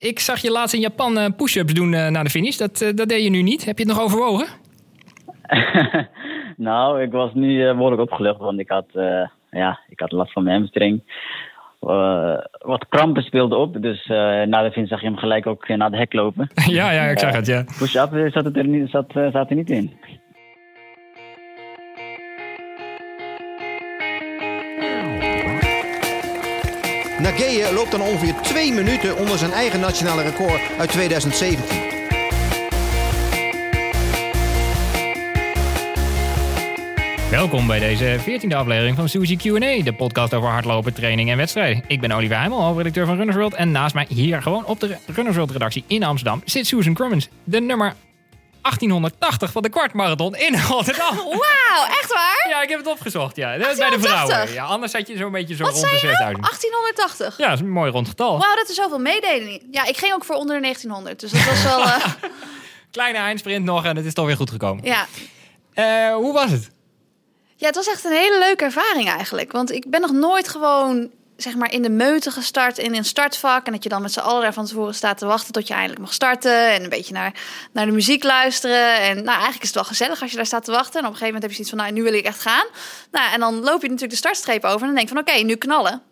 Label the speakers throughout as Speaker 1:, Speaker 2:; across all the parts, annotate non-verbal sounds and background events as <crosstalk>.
Speaker 1: Ik zag je laatst in Japan eh, push-ups doen uh, naar de finish. Dat, uh, dat deed je nu niet. Heb je het nog overwogen? <laughs>
Speaker 2: nou, ik was nu behoorlijk opgelucht, want ik had, ja, ik had last van mijn hamstring. wat krampen speelden op, dus na de finish zag je hem gelijk ook naar de hek lopen. <laughs>
Speaker 1: ja, ja, ik zag het, ja.
Speaker 2: Push-up zat, er niet, zat, zat er niet in.
Speaker 3: Nageye loopt dan ongeveer twee minuten onder zijn eigen nationale record uit 2017.
Speaker 1: Welkom bij deze 14e aflevering van Suzy Q&A, de podcast over hardlopen, training en wedstrijden. Ik ben Oliver Heimel, hoofdredacteur van Runners World. En naast mij hier gewoon op de Runners World redactie in Amsterdam zit Susan Crummins, de nummer 1880 van de kwartmarathon in Rotterdam. <laughs>
Speaker 4: Wauw, echt waar?
Speaker 1: Ja, ik heb het opgezocht. Ja. Dat is bij de vrouwen. Ja, anders had je zo'n beetje zo rond de
Speaker 4: 6000. 1880?
Speaker 1: Ja, dat is een mooi rond getal.
Speaker 4: Wauw, dat is zoveel meedelen. Ja, ik ging ook voor onder de 1900, dus dat was wel... Uh... <laughs>
Speaker 1: Kleine eindsprint nog en het is toch weer goed gekomen.
Speaker 4: Ja.
Speaker 1: Uh, hoe was het?
Speaker 4: Ja, het was echt een hele leuke ervaring eigenlijk. Want ik ben nog nooit gewoon zeg maar in de meute gestart in een startvak. En dat je dan met z'n allen daar van tevoren staat te wachten tot je eindelijk mag starten. En een beetje naar, naar de muziek luisteren. En nou, eigenlijk is het wel gezellig als je daar staat te wachten. En op een gegeven moment heb je zoiets van, nou, nu wil ik echt gaan. Nou, en dan loop je natuurlijk de startstreep over. En dan denk je van, oké, nu knallen.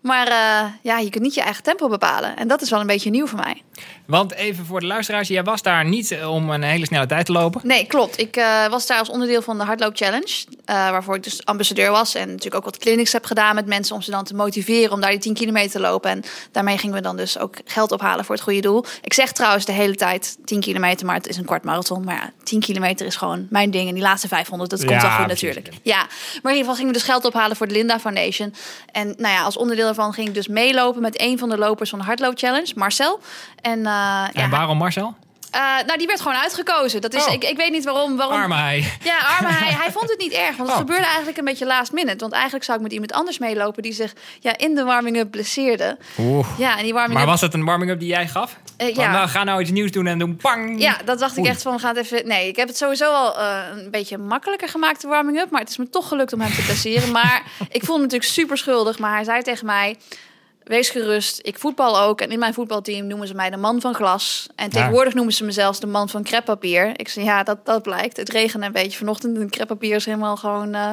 Speaker 4: Maar uh, ja, je kunt niet je eigen tempo bepalen. En dat is wel een beetje nieuw voor mij.
Speaker 1: Want even voor de luisteraars, jij was daar niet eh, om een hele snelle tijd te lopen.
Speaker 4: Nee, klopt. Ik uh, was daar als onderdeel van de Hardloop Challenge. Uh, waarvoor ik dus ambassadeur was. En natuurlijk ook wat clinics heb gedaan met mensen om ze dan te motiveren om daar die 10 kilometer te lopen. En daarmee gingen we dan dus ook geld ophalen voor het goede doel. Ik zeg trouwens de hele tijd 10 kilometer, maar het is een kwart marathon. Maar ja, 10 kilometer is gewoon mijn ding. En die laatste 500, dat komt wel goed natuurlijk. Ja, maar in ieder geval gingen we dus geld ophalen voor de Linda Foundation. En nou ja, als onderdeel daarvan ging ik dus meelopen met een van de lopers van de Hardloop Challenge, Marcel. En
Speaker 1: uh, en waarom Marcel?
Speaker 4: Uh, nou, die werd gewoon uitgekozen. Dat is, oh. ik, ik weet niet waarom, waarom.
Speaker 1: Arme hij.
Speaker 4: Ja, arme hij. Hij vond het niet erg. Want het oh. gebeurde eigenlijk een beetje last minute. Want eigenlijk zou ik met iemand anders meelopen die zich ja, in de warming-up blesseerde.
Speaker 1: Oeh.
Speaker 4: Ja, en die warming
Speaker 1: maar was het een warming-up die jij gaf? Uh, ja. Nou, ga nou iets nieuws doen en doen pang.
Speaker 4: Ja, dat dacht ik echt van, we gaan het even... Nee, ik heb het sowieso al uh, een beetje makkelijker gemaakt, de warming-up. Maar het is me toch gelukt om hem te blesseren. maar ik voel me natuurlijk super schuldig. Maar hij zei tegen mij wees gerust. Ik voetbal ook. En in mijn voetbalteam noemen ze mij de man van glas. En tegenwoordig noemen ze me zelfs de man van kreppapier. Ik zei, ja, dat, dat blijkt. Het regende een beetje vanochtend. En kreppapier is helemaal gewoon... Uh...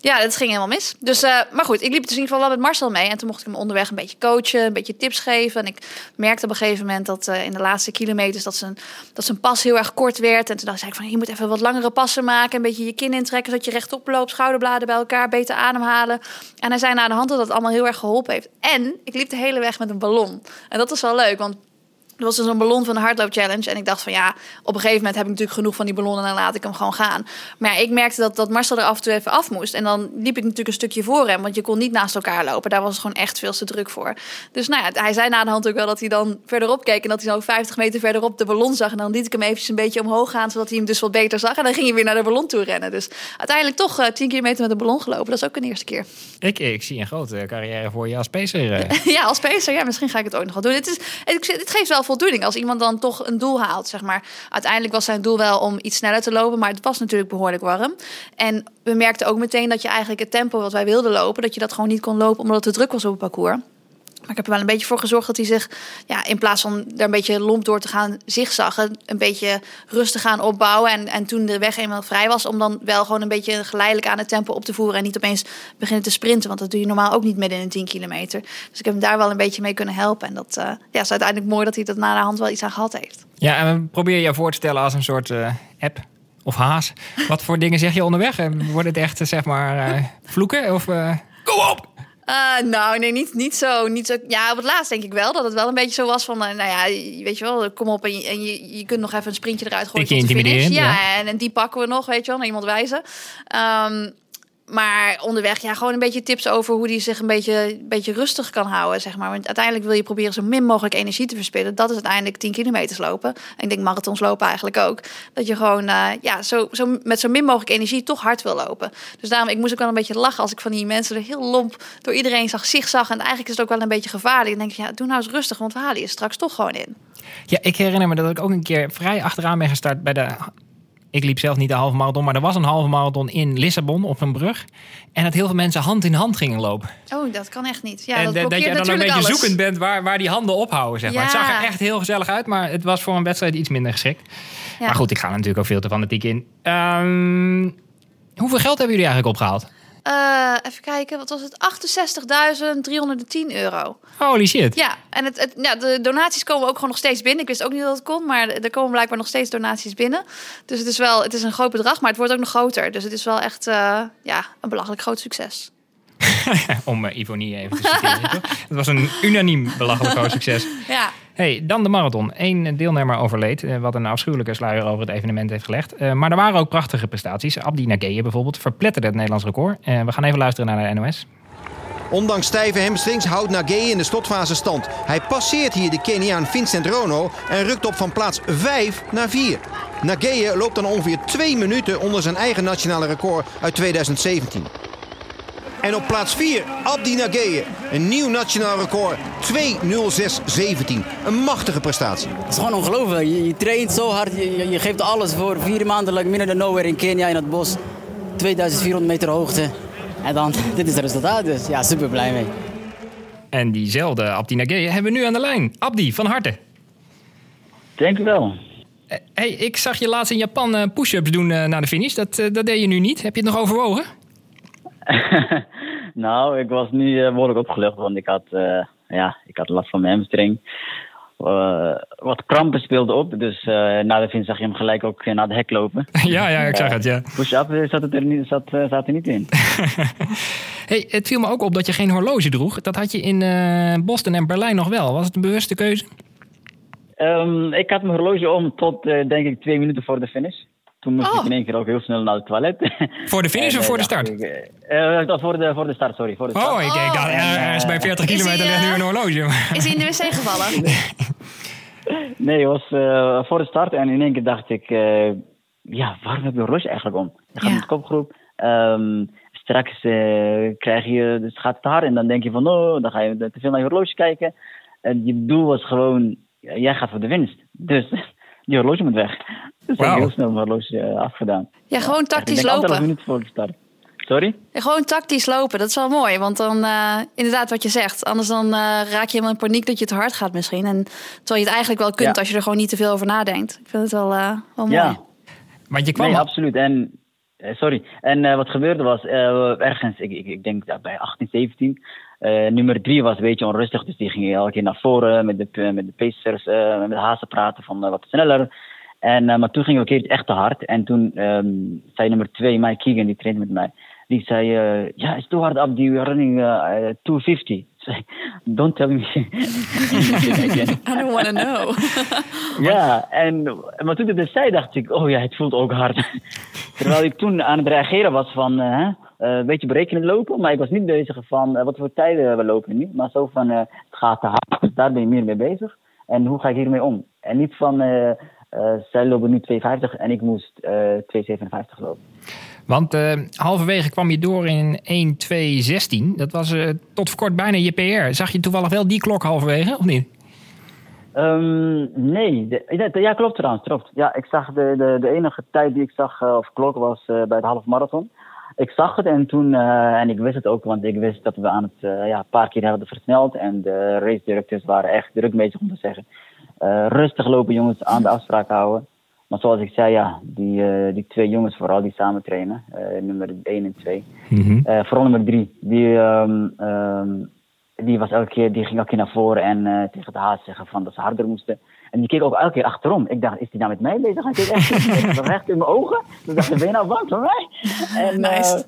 Speaker 4: ja, het ging helemaal mis. Dus, uh, maar goed, ik liep dus in ieder geval wel met Marcel mee. En toen mocht ik hem onderweg een beetje coachen. Een beetje tips geven. En ik merkte op een gegeven moment dat uh, in de laatste kilometers... dat zijn, dat zijn pas heel erg kort werd. En toen dacht ik van, je moet even wat langere passen maken. Een beetje je kin intrekken, zodat je rechtop loopt. Schouderbladen bij elkaar, beter ademhalen. En hij zei na de hand dat dat allemaal heel erg geholpen heeft. En ik liep de hele weg met een ballon. En dat is wel leuk, want er was dus een ballon van de hardloop challenge. En ik dacht van ja, op een gegeven moment heb ik natuurlijk genoeg van die ballonnen en dan laat ik hem gewoon gaan. Maar ja, ik merkte dat, dat Marcel er af en toe even af moest. En dan liep ik natuurlijk een stukje voor hem, want je kon niet naast elkaar lopen. Daar was het gewoon echt veel te druk voor. Dus nou ja, hij zei na de hand ook wel dat hij dan verderop keek en dat hij zo 50 meter verderop de ballon zag. En dan liet ik hem eventjes een beetje omhoog gaan, zodat hij hem dus wat beter zag. En dan ging hij weer naar de ballon toe rennen. Dus uiteindelijk toch uh, eh, 10 kilometer met de ballon gelopen. Dat is ook een eerste keer.
Speaker 1: Ik, ik zie een grote carrière voor je als pacer.
Speaker 4: Eh. <laughs> ja, als pacer. Ja, misschien ga ik het ook nog wel doen. Het, is, het, het geeft wel voldoening als iemand dan toch een doel haalt, zeg maar. Uiteindelijk was zijn doel wel om iets sneller te lopen, maar het was natuurlijk behoorlijk warm. En we merkten ook meteen dat je eigenlijk het tempo wat wij wilden lopen, dat je dat gewoon niet kon lopen omdat het druk was op het parcours. Maar ik heb er wel een beetje voor gezorgd dat hij zich, ja, in plaats van er een beetje lomp door te gaan zigzaggen, een beetje rustig gaan opbouwen. En, en toen de weg eenmaal vrij was, om dan wel gewoon een beetje geleidelijk aan het tempo op te voeren. En niet opeens beginnen te sprinten, want dat doe je normaal ook niet midden in een 10 kilometer. Dus ik heb hem daar wel een beetje mee kunnen helpen. En dat uh, ja, is uiteindelijk mooi dat hij dat na de hand wel iets aan gehad heeft.
Speaker 1: Ja, en probeer je voor te stellen als een soort uh, app of haas. Wat voor dingen zeg je onderweg? Wordt het echt, zeg maar, uh, vloeken? Of
Speaker 4: kom op! Uh, nou, nee, niet, niet, zo, niet zo. Ja, op het laatst denk ik wel dat het wel een beetje zo was van, uh, nou ja, weet je wel, kom op en je, en je, je kunt nog even een sprintje eruit gooien.
Speaker 1: Tot de finish.
Speaker 4: Ja, ja. En, en, die pakken we nog, weet je wel, naar iemand wijzen. Um, maar onderweg, ja, gewoon een beetje tips over hoe die zich een beetje, een beetje rustig kan houden, zeg maar. Want uiteindelijk wil je proberen zo min mogelijk energie te verspillen. Dat is uiteindelijk 10 kilometers lopen. En ik denk marathons lopen eigenlijk ook. Dat je gewoon, uh, ja, zo, zo, met zo min mogelijk energie toch hard wil lopen. Dus daarom, ik moest ook wel een beetje lachen als ik van die mensen er heel lomp door iedereen zag, zich zag. En eigenlijk is het ook wel een beetje gevaarlijk. Dan denk ja, doe nou eens rustig, want we halen je straks toch gewoon in.
Speaker 1: Ja, ik herinner me dat ik ook een keer vrij achteraan ben gestart bij de Ik liep zelf niet de halve marathon, maar er was een halve marathon in Lissabon op een brug. En dat heel veel mensen hand in hand gingen lopen.
Speaker 4: Oh, dat kan echt niet. Ja,
Speaker 1: en
Speaker 4: dat
Speaker 1: dat je dan een beetje
Speaker 4: alles.
Speaker 1: zoekend bent waar, waar die handen ophouden. Zeg maar. Het zag er echt heel gezellig uit, maar het was voor een wedstrijd iets minder geschikt.
Speaker 4: Ja.
Speaker 1: Maar goed, ik ga er natuurlijk ook veel te fanatiek in. Ehm, hoeveel geld hebben jullie eigenlijk opgehaald?
Speaker 4: Eh, even kijken, wat was het? 68.310 euro.
Speaker 1: Holy shit.
Speaker 4: Ja, en het, het, ja, de donaties komen ook gewoon nog steeds binnen. Ik wist ook niet dat het kon, maar er komen blijkbaar nog steeds donaties binnen. Dus het is wel, het is een groot bedrag, maar het wordt ook nog groter. Dus het is wel echt eh, ja, een belachelijk groot succes. <laughs>
Speaker 1: Om uh, Ivonie even te citeren. <laughs> toch? Het was een unaniem belachelijk groot succes.
Speaker 4: Ja,
Speaker 1: Hey, dan de marathon. Eén deelnemer overleed, eh, wat een afschuwelijke sluier over het evenement heeft gelegd. Eh, maar er waren ook prachtige prestaties. Abdi Nageye bijvoorbeeld verpletterde het Nederlands record. Eh, we gaan even luisteren naar de NOS.
Speaker 3: Ondanks stijve hamstrings houdt Nageye in de slotfase stand. Hij passeert hier de Keniaan Vincent Rono en rukt op van plaats 5 naar 4. Nageye loopt dan ongeveer 2 minuten onder zijn eigen nationale record uit 2017. En op plaats 4 Abdi Nageye. Een nieuw nationaal record 2.06.17. Een machtige prestatie.
Speaker 5: Het is gewoon ongelooflijk. Je, je traint zo hard, je, geeft alles voor vier maanden lang midden in nowhere in Kenia in het bos. 2400 meter hoogte. En dan, <laughs> dit is het resultaat dus. Ja, super blij mee.
Speaker 1: En diezelfde Abdi Nageye hebben we nu aan de lijn. Abdi, van harte.
Speaker 2: Denk ik wel.
Speaker 1: Eh, hey, ik zag je laatst in Japan eh, push-ups doen eh, na de finish. Dat, dat deed je nu niet. Heb je het nog overwogen? <laughs>
Speaker 2: nou, ik was nu eh, behoorlijk opgelucht, want ik had, eh, ja, ik had last van mijn hamstring. Eh, wat krampen speelden op, dus na de finish zag je hem gelijk ook naar de hek lopen. <laughs>
Speaker 1: ja, ja, ik zag het, ja.
Speaker 2: Push-up zat, het er niet, zat, zat er niet in. <laughs>
Speaker 1: Hey, het viel me ook op dat je geen horloge droeg. Dat had je in Boston en Berlijn nog wel. Was het een bewuste keuze?
Speaker 2: Ehm, ik had mijn horloge om tot, denk ik, twee minuten voor de finish. Toen moest
Speaker 4: Oh.
Speaker 2: ik in één keer ook heel snel naar het toilet.
Speaker 1: Voor de finish <laughs>
Speaker 2: En,
Speaker 1: of
Speaker 2: eh,
Speaker 1: voor de
Speaker 2: dacht
Speaker 1: start?
Speaker 2: ik, eh, eh, voor, de, voor de start, sorry. Voor de start.
Speaker 1: Oh, ik denk dat
Speaker 4: Oh.
Speaker 1: eh, ergens bij 40
Speaker 4: Is
Speaker 1: kilometer
Speaker 4: hij,
Speaker 1: ligt nu
Speaker 4: eh,
Speaker 1: een horloge.
Speaker 4: is hij in de wc gevallen? <laughs>
Speaker 2: Nee, het was eh, voor de start en in één keer dacht ik, eh, ja, waarom heb je een horloge eigenlijk om? Je gaat
Speaker 4: Ja.
Speaker 2: met de kopgroep, ehm, straks eh, krijg je, dus gaat het hard en dan denk je van, oh, dan ga je te veel naar je horloge kijken. En je doel was gewoon, jij gaat voor de winst. Dus die horloge moet weg. Dus ik heb heel snel mijn horloge eh, afgedaan.
Speaker 4: Ja, gewoon tactisch
Speaker 2: anderhalf
Speaker 4: lopen.
Speaker 2: minuten voor de start. Sorry?
Speaker 4: Ja, gewoon tactisch lopen, dat is wel mooi. Want dan, eh, inderdaad wat je zegt. Anders dan eh, raak je helemaal in paniek dat je te hard gaat misschien. En terwijl je het eigenlijk wel kunt
Speaker 2: Ja.
Speaker 4: als je er gewoon niet te veel over nadenkt. Ik vind het wel, eh, wel mooi.
Speaker 2: Ja.
Speaker 1: Want je kwam
Speaker 2: Nee,
Speaker 1: al-
Speaker 2: absoluut. En, sorry. En eh, wat gebeurde was, eh, ergens, ik, ik, ik denk ja, bij 18, 17, eh, nummer 3 was een beetje onrustig. Dus die ging elke keer naar voren met de, met de pacers, eh, met de hazen praten van eh, wat sneller. En, eh, maar toen ging we een keer echt te hard. En toen ehm, zei nummer 2, Mike Keegan, die trainde met mij. Die zei, eh, ja, it's too hard up, die running eh, eh, 250. <laughs> Ik zei, don't tell me. <laughs>
Speaker 4: I don't want to know. <laughs>
Speaker 2: Ja, en, maar toen ik dat zei, dacht ik, oh ja, het voelt ook hard. Terwijl ik toen aan het reageren was van, eh, eh, een beetje berekenen lopen, maar ik was niet bezig van eh, wat voor tijden we lopen nu. Maar zo van, eh, het gaat te hard, dus daar ben je meer mee bezig. En hoe ga ik hiermee om? En niet van, eh, eh, zij lopen nu 2,50 en ik moest eh 2,57 lopen.
Speaker 1: Want eh, halverwege kwam je door in 1.2.16. Dat was eh, tot voor kort bijna je PR. Zag je toevallig wel die klok halverwege, of niet?
Speaker 2: Ehm, nee, de- ja, ja, klopt trouwens, klopt. Ja, ik zag de, de, de enige tijd die ik zag, eh, of klok, was eh, bij de half marathon. Ik zag het en toen, eh, en ik wist het ook, want ik wist dat we aan het, eh, ja, een paar keer hebben versneld. En de race directeurs waren echt druk bezig om te zeggen, eh, rustig lopen jongens, aan de afspraak houden. Maar zoals ik zei, ja, die, die twee jongens vooral die samen trainen, nummer 1 en 2. Eh, vooral nummer drie. Die, ehm, ehm, die, was elke keer, die ging elke keer naar voren en tegen de haas zeggen van dat ze harder moesten. En die keek ook elke keer achterom. Ik dacht, is die nou met mij bezig? Hij keek echt <laughs> recht in mijn ogen. Toen dacht ik, ben je nou bang voor mij? En, eh,
Speaker 4: Nice.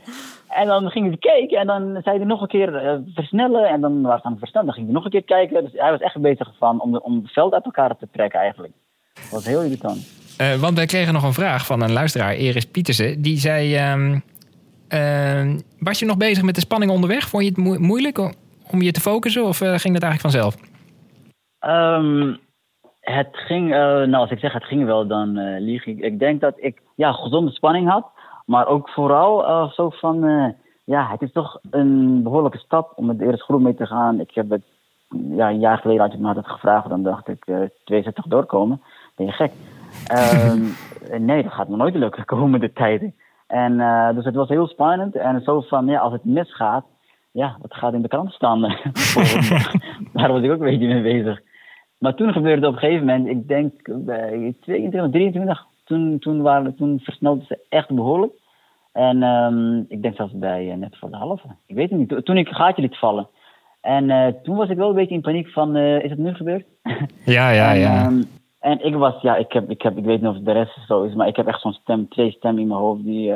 Speaker 2: en dan ging hij kijken en dan zei hij nog een keer eh, versnellen. En dan was het aan het versnellen. Dan ging hij nog een keer kijken. Dus hij was echt bezig van om, de, om het veld uit elkaar te trekken eigenlijk. Dat was heel irritant.
Speaker 1: Eh, want wij kregen nog een vraag van een luisteraar, Eris Pietersen. Die zei, ehm, ehm, was je nog bezig met de spanning onderweg? Vond je het moe- moeilijk om, om je te focussen of ging dat eigenlijk vanzelf?
Speaker 2: Ehm, het ging, eh, nou als ik zeg het ging wel, dan eh, lieg ik. Ik denk dat ik ja, gezonde spanning had, maar ook vooral eh, zo van, ja, het is toch een behoorlijke stap om met de eerste groep mee te gaan. Ik heb het, ja, een jaar geleden had je me dat gevraagd, dan dacht ik, eh 62 doorkomen, ben je gek. Ehm, <laughs> nee, dat gaat me nooit lukken <laughs> de komende tijden. En dus het was heel spannend. En zo van, ja, als het misgaat, ja, wat gaat in de krant staan? <laughs> Daar was ik ook een beetje mee bezig. Maar toen gebeurde op een gegeven moment, ik denk bij 22, 23, toen, toen, waren, toen versnelde ze echt behoorlijk. En um, ik denk zelfs bij uh, net voor de halve. Ik weet het niet. Toen ik een gaatje liet vallen. En uh, toen was ik wel een beetje in paniek van, uh, is het nu gebeurd? <laughs>
Speaker 1: ja, ja,
Speaker 2: en,
Speaker 1: ja.
Speaker 2: Um, en ik was, ja, ik, heb, ik, heb, ik weet niet of de rest zo is, maar ik heb echt zo'n stem, twee stemmen in mijn hoofd die,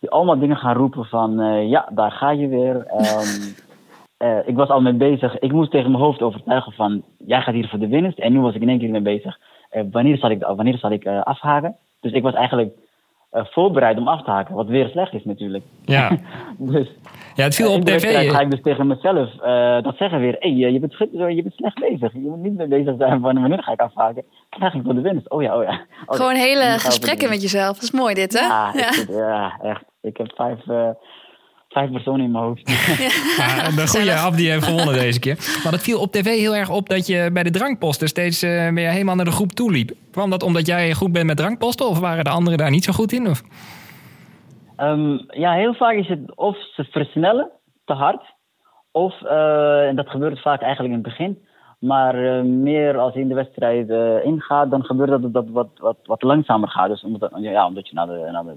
Speaker 2: die allemaal dingen gaan roepen van, ja, daar ga je weer. Um, ik was al mee bezig. Ik moest tegen mijn hoofd overtuigen van, jij gaat hier voor de winst. En nu was ik in één keer mee bezig. wanneer zal ik, wanneer zal ik afhaken? Dus ik was eigenlijk uh, voorbereid om af te haken. Wat weer slecht is natuurlijk.
Speaker 1: Ja, <laughs>
Speaker 2: dus,
Speaker 1: ja het viel
Speaker 2: uh,
Speaker 1: op tv.
Speaker 2: ga ik dus tegen mezelf uh, dat zeggen weer. Hé, hey, je, bent, je bent slecht bezig. Je moet niet meer bezig zijn van wanneer ga ik afhaken. Krijg ik voor de winst. Oh ja, oh ja. Oh,
Speaker 4: Gewoon hele gesprekken met jezelf. Dat is mooi dit, hè?
Speaker 2: Ja, ja. Ik, ja echt. Ik heb vijf vijf personen in mijn hoofd. <laughs>
Speaker 1: Ja, de goede af die heeft gewonnen deze keer. Maar het viel op tv heel erg op dat je bij de drankposten steeds uh, weer helemaal naar de groep toe liep. Kwam dat omdat jij goed bent met drankposten of waren de anderen daar niet zo goed in? Of?
Speaker 2: Um, ja, heel vaak is het of ze versnellen te hard. Of, uh, en dat gebeurt vaak eigenlijk in het begin. Maar uh, meer als je in de wedstrijd uh, ingaat, dan gebeurt dat dat wat, wat, wat langzamer gaat. Dus omdat, ja, omdat je naar de, naar de,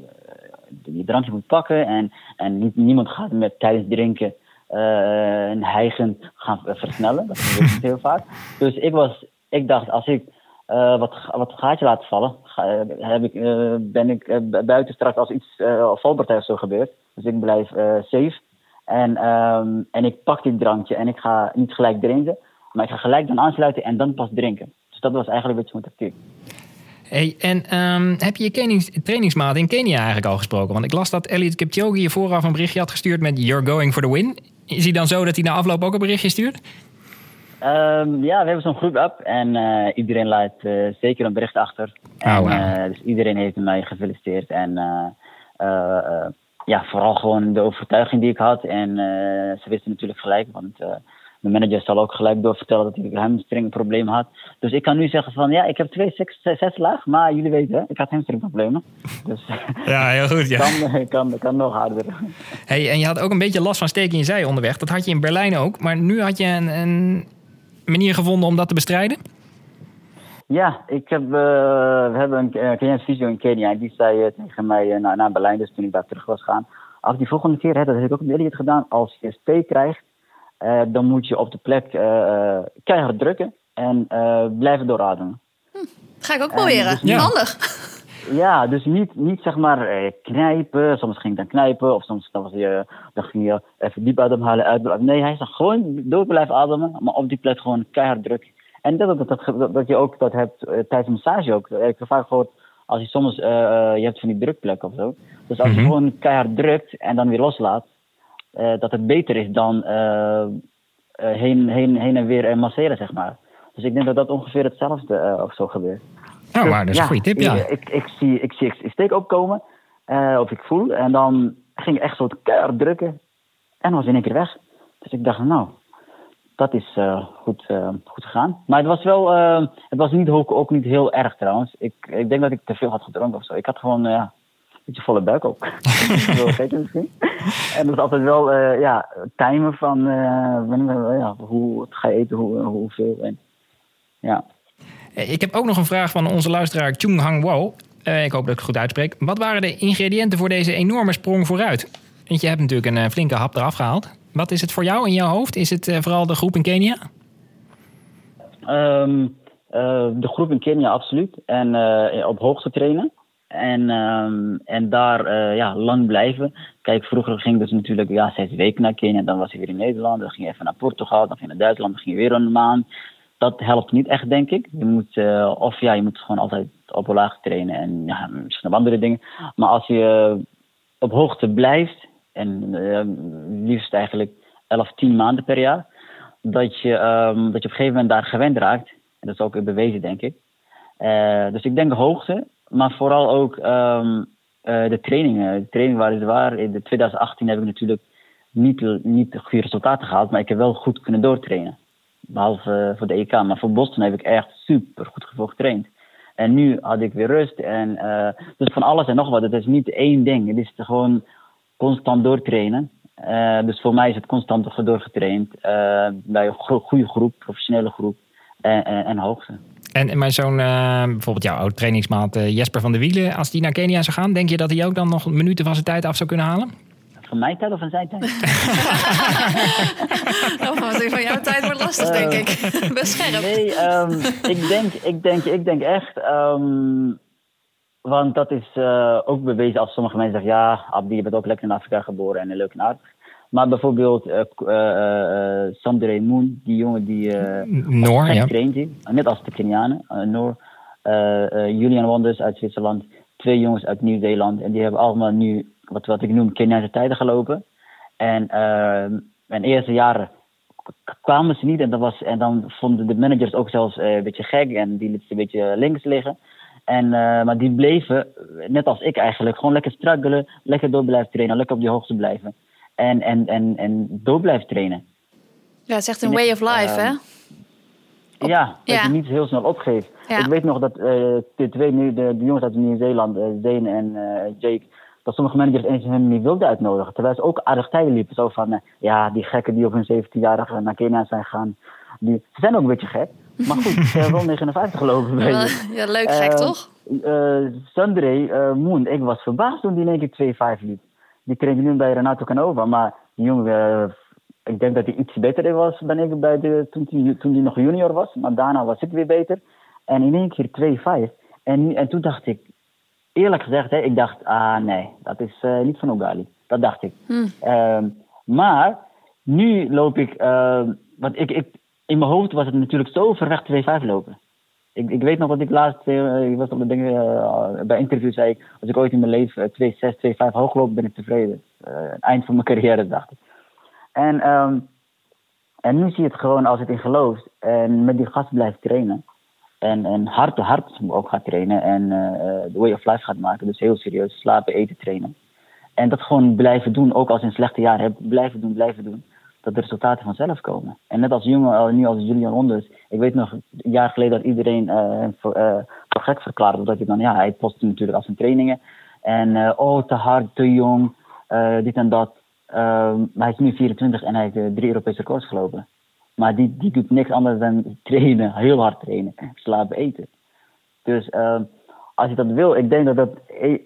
Speaker 2: die drankje moet pakken en, en niemand gaat met tijdens drinken uh, en hijgend gaan versnellen. Dat gebeurt heel vaak. Dus ik, was, ik dacht, als ik uh, wat, wat gaatje laat vallen, ga, heb ik, ben ik buiten straks als iets valpartij of zo gebeurt. Dus ik blijf safe. En, um, en ik pak dit drankje en ik ga niet gelijk drinken, maar ik ga gelijk dan aansluiten en dan pas drinken. Dus dat was eigenlijk een beetje mijn tactiek.
Speaker 1: Hey, en um, heb je je trainings, trainingsmaat in Kenia eigenlijk al gesproken? Want ik las dat Elliot Kipchoge je vooraf een berichtje had gestuurd met You're going for the win. Is hij dan zo dat hij na afloop ook een berichtje stuurt?
Speaker 2: Um, ja, we hebben zo'n groep app en uh, iedereen laat uh, zeker een bericht achter. En,
Speaker 1: oh, wow.
Speaker 2: uh, dus iedereen heeft mij gefeliciteerd. En ja, vooral gewoon de overtuiging die ik had. En ze wisten natuurlijk gelijk, want de manager zal ook gelijk doorvertellen dat ik een hamstringprobleem had. Dus ik kan nu zeggen van ja, ik heb twee zes, zes laag, maar jullie weten, ik had hamstringproblemen. Dus <laughs>
Speaker 1: ja, heel goed. Ja. <laughs>
Speaker 2: kan, kan, kan nog harder.
Speaker 1: Hey, en je had ook een beetje last van steken in je zij onderweg. Dat had je in Berlijn ook, maar nu had je een, een manier gevonden om dat te bestrijden?
Speaker 2: Ja, ik heb, uh, we hebben een uh, fysio in Kenia. Die zei uh, tegen mij naar, naar Berlijn, dus toen ik daar terug was gaan. Als die volgende keer, hè, dat heb ik ook met Elliot gedaan, als je steek krijgt, uh, dan moet je op de plek uh, keihard drukken en uh, blijven doorademen.
Speaker 4: Hm, ga ik ook proberen. Dus
Speaker 1: ja.
Speaker 4: Handig. <laughs>
Speaker 2: Ja, dus niet, niet zeg maar knijpen. Soms ging ik dan knijpen of soms dan, was je, dan ging je even diep ademhalen. Uit, nee, hij zegt gewoon door blijven ademen, maar op die plek gewoon keihard drukken. En dat, dat, dat, dat, je ook dat hebt tijdens een massage ook. Ik heb vaak gehoord, als je soms, je hebt van die drukplekken of zo. Dus als je mm -hmm. gewoon keihard drukt en dan weer loslaat, dat het beter is dan uh, heen, heen, heen en weer masseren, zeg maar. Dus ik denk dat dat ongeveer hetzelfde of zo gebeurt.
Speaker 1: Oh, dus, maar dat is ja, een goede tip, ja.
Speaker 2: Ik, ik, ik, zie, ik zie ik steek opkomen, of ik voel, en dan ging ik echt zo keihard drukken en was in één keer weg. Dus ik dacht, nou, dat is goed, goed gegaan. Maar het was wel, het was niet, ook, ook niet heel erg trouwens. Ik, ik denk dat ik te veel had gedronken of zo. Ik had gewoon, ja, beetje volle buik ook. wel gek misschien. En dat is altijd wel, uh, ja, timen van uh, ja, hoe ga je eten, hoe, hoeveel. En, ja.
Speaker 1: Ik heb ook nog een vraag van onze luisteraar Chung Hang Wo. Uh, ik hoop dat ik het goed uitspreek. Wat waren de ingrediënten voor deze enorme sprong vooruit? Want je hebt natuurlijk een flinke hap eraf gehaald. Wat is het voor jou in jouw hoofd? Is het vooral de groep in Kenia?
Speaker 2: Um, de groep in Kenia, absoluut. En op hoogte trainen. En, um, en daar uh, ja, lang blijven. Kijk, vroeger ging dus natuurlijk ja, zes weken naar Kenia. Dan was hij weer in Nederland. Dan ging je even naar Portugal. Dan ging je naar Duitsland. Dan ging je weer een maand. Dat helpt niet echt, denk ik. Je moet, uh, of ja, je moet gewoon altijd op laag trainen. En ja, misschien andere dingen. Maar als je op hoogte blijft. En liefst eigenlijk 11, 10 maanden per jaar. Dat je, um, dat je op een gegeven moment daar gewend raakt. En dat is ook bewezen, denk ik. dus ik denk hoogte. Maar vooral ook um, uh, de trainingen. De trainingen waren zwaar. In 2018 heb ik natuurlijk niet, niet goede resultaten gehaald, maar ik heb wel goed kunnen doortrainen. Behalve uh, voor de EK. Maar voor Boston heb ik echt super goed getraind. En nu had ik weer rust. En, uh, dus van alles en nog wat. Het is niet één ding. Het is gewoon constant doortrainen. Dus voor mij is het constant doorgetraind. Bij een goede groep, professionele groep en, en, en hoogte.
Speaker 1: En, maar zo'n, bijvoorbeeld jouw oud trainingsmaat Jesper van der Wielen, als die naar Kenia zou gaan, denk je dat hij ook dan nog minuten van zijn tijd af zou kunnen halen?
Speaker 2: Van mijn tijd of van zijn tijd? <laughs>
Speaker 4: nou, van jouw tijd wordt lastig, denk ik. Best scherp.
Speaker 2: Nee, um, ik, denk, ik, denk, ik denk echt... Um, want dat is uh, ook bewezen als sommige mensen zeggen... Ja, Abdi, je bent ook lekker in Afrika geboren en leuk en aardig. Maar bijvoorbeeld uh, uh, die jongen die...
Speaker 1: Noor, ja.
Speaker 2: traint, net als de Kenianen. Noor, Julian Wonders uit Zwitserland. Twee jongens uit Nieuw-Zeeland. En die hebben allemaal nu wat, wat ik noem Keniaanse tijden gelopen. En uh, mijn eerste jaren kwamen ze niet. En, dat was, en dan vonden de managers ook zelfs een beetje gek. En die lieten ze een beetje links liggen. En, uh, maar die bleven, net als ik eigenlijk, gewoon lekker struggelen. Lekker door blijven trainen. Lekker op die hoogte blijven. En, en, en, en door blijven trainen.
Speaker 4: Ja, het is echt een way of life, hè?
Speaker 2: Op, ja, dat ja. je niet heel snel opgeeft. Ja. Ik weet nog dat uh, de twee nu, de, de jongens uit Nieuw-Zeeland, uh, Zane en uh, Jake, dat sommige managers eens hem niet wilden uitnodigen. Terwijl ze ook aardig tijden liepen. Zo van, ja, die gekken die op hun 17-jarige naar Kenia zijn gegaan. Die, ze zijn ook een beetje gek. Maar goed, ze hebben wel <laughs> 59 gelopen.
Speaker 4: Ja, ja, leuk gek, toch?
Speaker 2: Sandre Moon, ik was verbaasd toen die in één keer 2-5 liep. Die kreeg nu bij Renato Canova, maar die jongen ik denk dat hij iets beter was dan ik bij de, toen hij toen die nog junior was. Maar daarna was ik weer beter. En in één keer 2-5. En, en toen dacht ik, eerlijk gezegd, hè, ik dacht, ah nee, dat is uh, niet van Ogali. Dat dacht ik.
Speaker 4: Hmm.
Speaker 2: Uh, maar nu loop ik, uh, want ik, ik, in mijn hoofd was het natuurlijk zo ver weg 2-5 lopen. Ik, ik weet nog wat ik laatst, ik was op de dingen, bij interviews zei ik, als ik ooit in mijn leven 2-6, 2-5 hoog loop, ben ik tevreden. eind van mijn <laughs> carrière, dacht ik. En, um, en nu zie je het gewoon als het in gelooft en met die gast blijft trainen. En, en hard hard ook gaat trainen en de way of life gaat maken. Dus heel serieus slapen, eten, trainen. En dat gewoon blijven doen, ook als je een slechte jaar hebt, blijven doen, blijven doen. Dat de resultaten vanzelf komen. En net als jongen, nu als Julian Wonders. Ik weet nog een jaar geleden dat iedereen uh, voor, uh, voor gek verklaarde. Omdat hij dan, ja, hij postte natuurlijk als zijn trainingen. En oh, te hard, te jong, dit en dat. Uh, maar hij is nu 24 en hij heeft drie Europese records gelopen. Maar die, die doet niks anders dan <laughs> trainen, heel hard trainen, slapen, eten. Dus uh, als je dat wil, ik denk dat dat,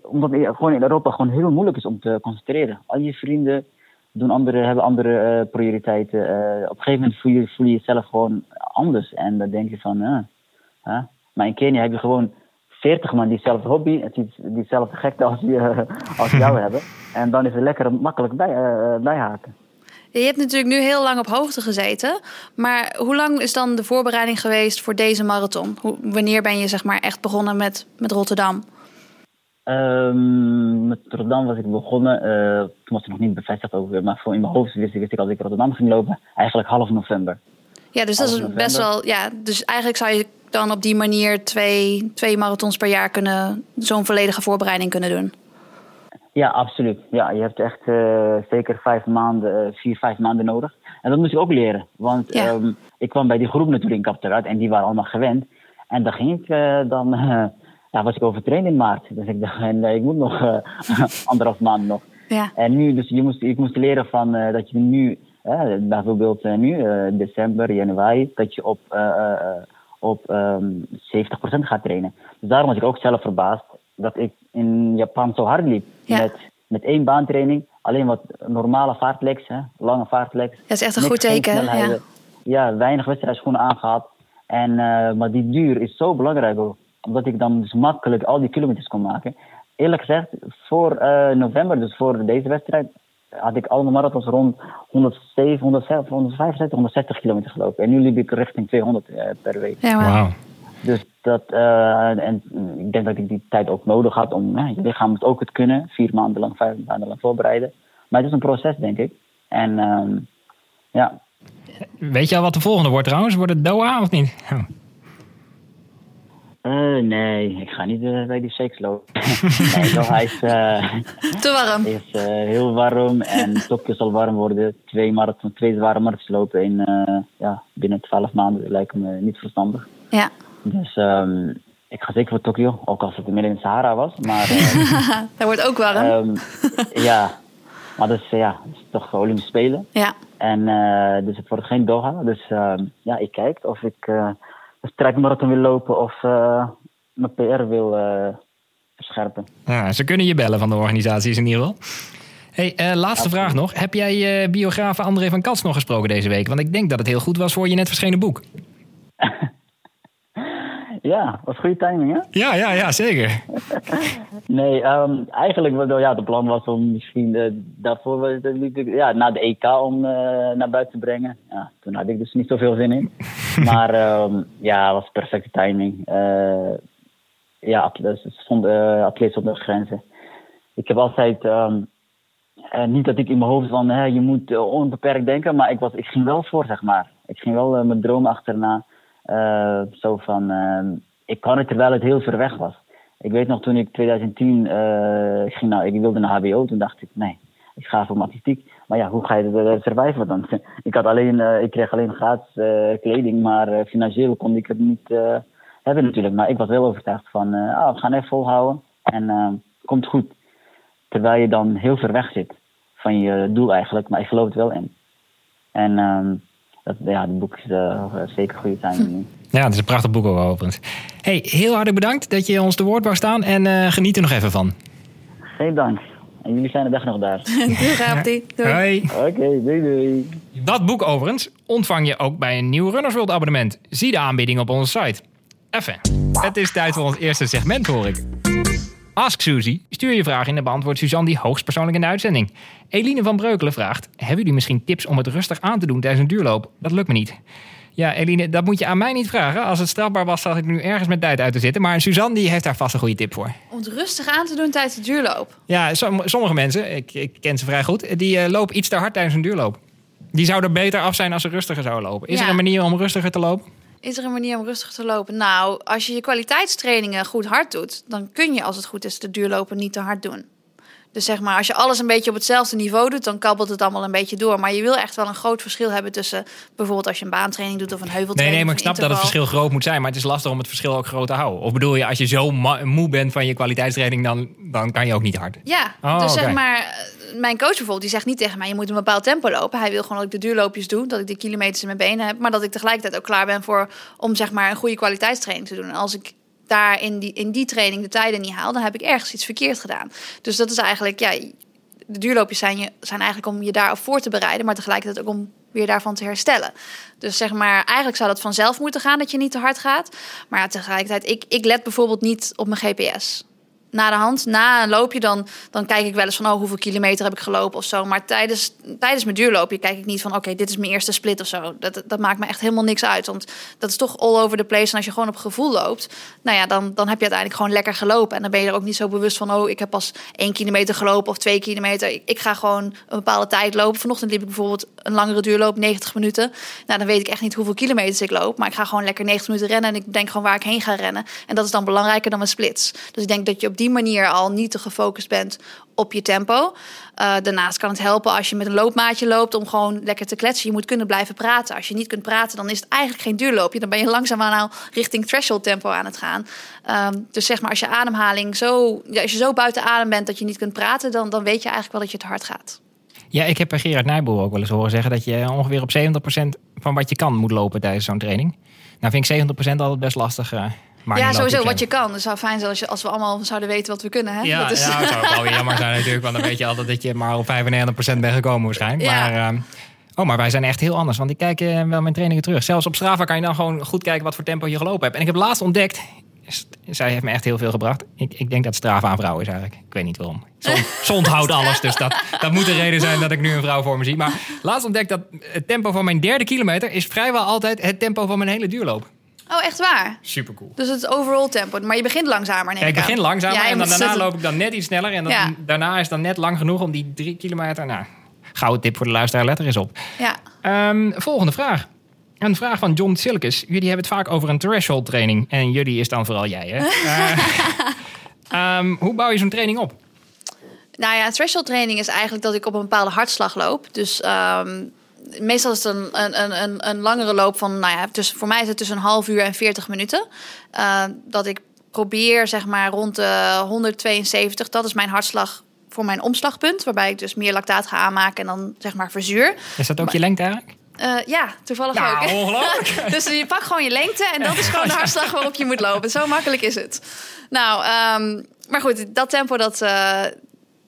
Speaker 2: omdat het gewoon in Europa gewoon heel moeilijk is om te concentreren. Al je vrienden doen andere, hebben andere uh, prioriteiten. Uh, op een gegeven moment voel je, voel je jezelf gewoon anders. En dan denk je van, uh, maar in Kenia heb je gewoon 40 man diezelfde hobby, diezelfde gekte als, die, <laughs> als jou hebben. En dan is het lekker makkelijk bij, bijhaken.
Speaker 4: Je hebt natuurlijk nu heel lang op hoogte gezeten. Maar hoe lang is dan de voorbereiding geweest voor deze marathon? Hoe, wanneer ben je zeg maar echt begonnen met, met Rotterdam?
Speaker 2: Um, met Rotterdam was ik begonnen. Uh, toen was het nog niet bevestigd over. Maar voor in mijn hoofd wist ik, wist ik als ik Rotterdam ging lopen. Eigenlijk half november.
Speaker 4: Ja, dus dat is november. best wel. Ja, dus eigenlijk zou je dan op die manier twee, twee marathons per jaar kunnen. zo'n volledige voorbereiding kunnen doen.
Speaker 2: Ja, absoluut. Ja, je hebt echt uh, zeker vijf maanden, uh, vier, vijf maanden nodig. En dat moest ik ook leren. Want
Speaker 4: ja.
Speaker 2: um, ik kwam bij die groep natuurlijk in Kapteruit en die waren allemaal gewend. En dan ging ik dan, ja, was ik overtraind in maart. Dus ik dacht, <laughs> en, ik moet nog <laughs> anderhalf maand nog.
Speaker 4: Ja.
Speaker 2: En nu, dus je moest, ik moest leren van dat je nu, bijvoorbeeld nu, december, januari, dat je op, op um, 70% gaat trainen. Dus daarom was ik ook zelf verbaasd dat ik in Japan zo hard liep.
Speaker 4: Ja.
Speaker 2: Met, met één baantraining, alleen wat normale vaartlegs, hè, lange vaartlegs.
Speaker 4: Dat is echt een goed teken. Ja.
Speaker 2: ja, weinig wedstrijdschoenen aangehad. En, uh, maar die duur is zo belangrijk ook, omdat ik dan dus makkelijk al die kilometers kon maken. Eerlijk gezegd, voor uh, november, dus voor deze wedstrijd, had ik allemaal marathons rond 107, 165, 165 160 kilometer gelopen. En nu liep ik richting 200 uh, per week.
Speaker 4: Ja, wow.
Speaker 1: Wauw.
Speaker 2: Dus dat, uh, en ik denk dat ik die tijd ook nodig had om, ja, je lichaam moet ook het kunnen, vier maanden lang, vijf maanden lang voorbereiden. Maar het is een proces, denk ik. En um, ja.
Speaker 1: Weet je al wat de volgende wordt trouwens? Wordt het Doha of niet?
Speaker 2: Uh, nee, ik ga niet uh, bij die shakes lopen. <laughs> nee, Doha is,
Speaker 4: Te warm.
Speaker 2: is heel warm en <laughs> Tokio zal warm worden. Twee, marathon, twee zware marathons lopen in, ja, binnen twaalf maanden lijkt me niet verstandig.
Speaker 4: Ja.
Speaker 2: Dus um, ik ga zeker voor Tokio, ook als het midden in de Sahara was. Maar eh, <laughs>
Speaker 4: Dat wordt ook warm.
Speaker 2: ehm, ja, maar dus, ja, het is toch Olympische Spelen.
Speaker 4: ja.
Speaker 2: En eh, dus het wordt geen Doha. Dus ehm, ja, ik kijk of ik eh een strijdmarathon wil lopen of eh, mijn PR wil eh, verscherpen.
Speaker 1: Ja, ze kunnen je bellen van de organisaties in ieder geval. Hey, eh, laatste vraag nog. Heb jij eh biograaf André van Kats nog gesproken deze week? Want ik denk dat het heel goed was voor je net verschenen boek. <laughs>
Speaker 2: Ja, wat goede timing, hè?
Speaker 1: Ja, ja, ja, zeker. <laughs>
Speaker 2: Nee, ehm, eigenlijk was ja, de plan was om misschien eh, daarvoor was het ja, na de EK om eh, naar buiten te brengen. Ja, toen had ik dus niet zoveel zin in. <laughs> maar ehm, ja, het was perfecte timing. Eh, ja, dus stond atleet zonder grenzen. Ik heb altijd, ehm, eh, niet dat ik in mijn hoofd van hè, je moet onbeperkt denken, maar ik, was, ik ging wel voor, zeg maar. Ik ging wel mijn droom achterna. Eh, zo van, ehm, ik kan het terwijl het heel ver weg was. Ik weet nog toen ik 2010 eh, ging naar, ik wilde naar HBO, toen dacht ik nee, ik ga voor atletiek. Maar ja, hoe ga je het uh, surviven dan? <laughs> ik, had alleen, eh, ik kreeg alleen gratis eh, kleding, maar eh, financieel kon ik het niet eh, hebben natuurlijk. Maar ik was wel overtuigd van, eh, ah, we gaan even volhouden en eh, komt goed. Terwijl je dan heel ver weg zit van je doel eigenlijk, maar ik geloof het wel in. En ehm, dat, ja, het boek is eh, zeker goede timing.
Speaker 1: Ja, het is een prachtig boek ook overigens. Hey, heel hartelijk bedankt dat je ons te woord wou staan en eh, geniet er nog even van.
Speaker 2: Geen dank. En jullie zijn de dag nog daar. <laughs>
Speaker 4: Doei, Rapti. Doei.
Speaker 1: Hoi.
Speaker 2: Oké, doei doei.
Speaker 1: Dat boek overigens ontvang je ook bij een nieuw Runners World abonnement. Zie de aanbieding op onze site. Even. Het is tijd voor ons eerste segment, hoor ik. Ask Suzy. Stuur je vraag in en beantwoordt Suzanne die hoogstpersoonlijk in de uitzending. Eline van Breukelen vraagt... Hebben jullie misschien tips om het rustig aan te doen tijdens een duurloop? Dat lukt me niet. Ja, Eline, dat moet je aan mij niet vragen. Als het strafbaar was, zat ik nu ergens met tijd uit te zitten. Maar Suzanne die heeft daar vast een goede tip voor.
Speaker 4: Om het rustig aan te doen tijdens de duurloop.
Speaker 1: Ja, som- sommige mensen, ik, ik ken ze vrij goed... die eh, lopen iets te hard tijdens een duurloop. Die zouden beter af zijn als ze rustiger zouden lopen. Is
Speaker 4: Ja.
Speaker 1: er een manier om rustiger te lopen?
Speaker 4: Is er een manier om rustig te lopen? Nou, als je je kwaliteitstrainingen goed hard doet, dan kun je als het goed is de duurlopen niet te hard doen. Dus zeg maar, als je alles een beetje op hetzelfde niveau doet, dan kabbelt het allemaal een beetje door. Maar je wil echt wel een groot verschil hebben tussen bijvoorbeeld als je een baantraining doet of een
Speaker 1: Nee,
Speaker 4: heuveltraining.
Speaker 1: nee, maar ik snap dat het verschil groot moet zijn. Maar het is lastig om het verschil ook groot te houden. Of bedoel je, als je zo moe bent van je kwaliteitstraining, dan, dan kan je ook niet hard.
Speaker 4: Ja,
Speaker 1: Oh,
Speaker 4: dus zeg maar, mijn coach bijvoorbeeld, die zegt niet tegen mij, je moet een bepaald tempo lopen. Hij wil gewoon dat ik de duurloopjes doe, dat ik de kilometers in mijn benen heb, maar dat ik tegelijkertijd ook klaar ben voor om zeg maar een goede kwaliteitstraining te doen. En als ik daar in die, in die training de tijden niet haal, dan heb ik ergens iets verkeerd gedaan. Dus dat is eigenlijk, ja, de duurloopjes zijn, je, zijn eigenlijk om je daarop voor te bereiden, maar tegelijkertijd ook om weer daarvan te herstellen. Dus zeg maar, eigenlijk zou dat vanzelf moeten gaan dat je niet te hard gaat. Maar tegelijkertijd, ik, ik let bijvoorbeeld niet op mijn GPS. Na de hand, na een loopje, dan, dan kijk ik wel eens van... oh, hoeveel kilometer heb ik gelopen of zo. Maar tijdens, tijdens mijn duurloopje kijk ik niet van... oké, dit is mijn eerste split of zo. Dat, dat maakt me echt helemaal niks uit. Want dat is toch all over the place. En als je gewoon op gevoel loopt... nou ja, dan, dan heb je uiteindelijk gewoon lekker gelopen. En dan ben je er ook niet zo bewust van... oh, ik heb pas één kilometer gelopen of twee kilometer. Ik, ik ga gewoon een bepaalde tijd lopen. Vanochtend liep ik bijvoorbeeld een langere duurloop, 90 minuten. Nou, dan weet ik echt niet hoeveel kilometers ik loop. Maar ik ga gewoon lekker 90 minuten rennen... en ik denk gewoon waar ik heen ga rennen. En dat is dan belangrijker dan mijn splits. Dus ik denk dat je op die manier al niet te gefocust bent op je tempo. Uh, daarnaast kan het helpen als je met een loopmaatje loopt om gewoon lekker te kletsen. Je moet kunnen blijven praten. Als je niet kunt praten, dan is het eigenlijk geen duurloopje. Dan ben je langzaamaan al richting threshold tempo aan het gaan. Um, dus zeg maar, als je ademhaling zo, ja, als je zo buiten adem bent dat je niet kunt praten, dan, dan weet je eigenlijk wel dat je te hard gaat.
Speaker 1: Ja, ik heb Gerard Nijboer ook wel eens horen zeggen dat je ongeveer op 70% van wat je kan moet lopen tijdens zo'n training. Nou vind ik 70% altijd best lastig. Uh, maar
Speaker 4: ja, sowieso wat je kan. Het zou fijn zijn als, je, als we allemaal zouden weten wat we kunnen. Hè?
Speaker 1: Ja,
Speaker 4: dat is...
Speaker 1: ja het zou wel jammer zijn natuurlijk. Want dan weet je altijd dat je maar op 95% bent gekomen waarschijnlijk.
Speaker 4: Ja.
Speaker 1: Maar, uh, oh, maar wij zijn echt heel anders. Want ik kijk uh, wel mijn trainingen terug. Zelfs op Strava kan je dan gewoon goed kijken wat voor tempo je gelopen hebt. En ik heb laatst ontdekt... Zij heeft me echt heel veel gebracht. Ik, ik denk dat Strava een vrouw is eigenlijk. Ik weet niet waarom. <laughs> Ze onthoudt alles, dus dat, dat moet de reden zijn dat ik nu een vrouw voor me zie. Maar laatst ontdekt dat het tempo van mijn derde kilometer... is vrijwel altijd het tempo van mijn hele duurloop.
Speaker 4: Oh, echt waar?
Speaker 1: Super cool.
Speaker 4: Dus het overall tempo. Maar je begint langzamer, neem
Speaker 1: ja, ik begin langzamer ja, en dan daarna loop ik dan net iets sneller. En
Speaker 4: Ja.
Speaker 1: daarna is dan net lang genoeg om die drie kilometer... Nou, gouden tip voor de luisteraar, let er eens op.
Speaker 4: Ja.
Speaker 1: Ehm, volgende vraag. Een vraag van John Silkes. Jullie hebben het vaak over een threshold training. En jullie is dan vooral jij, hè? <laughs> Eh, ehm, hoe bouw je zo'n training op?
Speaker 4: Nou ja, threshold training is eigenlijk dat ik op een bepaalde hartslag loop. Dus ehm, meestal is het een, een, een, een langere loop van, nou ja, tussen, voor mij is het tussen een half uur en 40 minuten. Uh, dat ik probeer zeg maar rond de 172. Dat is mijn hartslag voor mijn omslagpunt. Waarbij ik dus meer lactaat ga aanmaken en dan zeg maar verzuur.
Speaker 1: Is dat ook je lengte eigenlijk?
Speaker 4: Eh, ja, toevallig
Speaker 1: Nou,
Speaker 4: ook.
Speaker 1: ongelooflijk. <laughs>
Speaker 4: dus je pakt gewoon je lengte en dat is gewoon de <laughs> hartslag waarop je moet lopen. Zo makkelijk is het. Nou, ehm, maar goed, dat tempo dat, eh,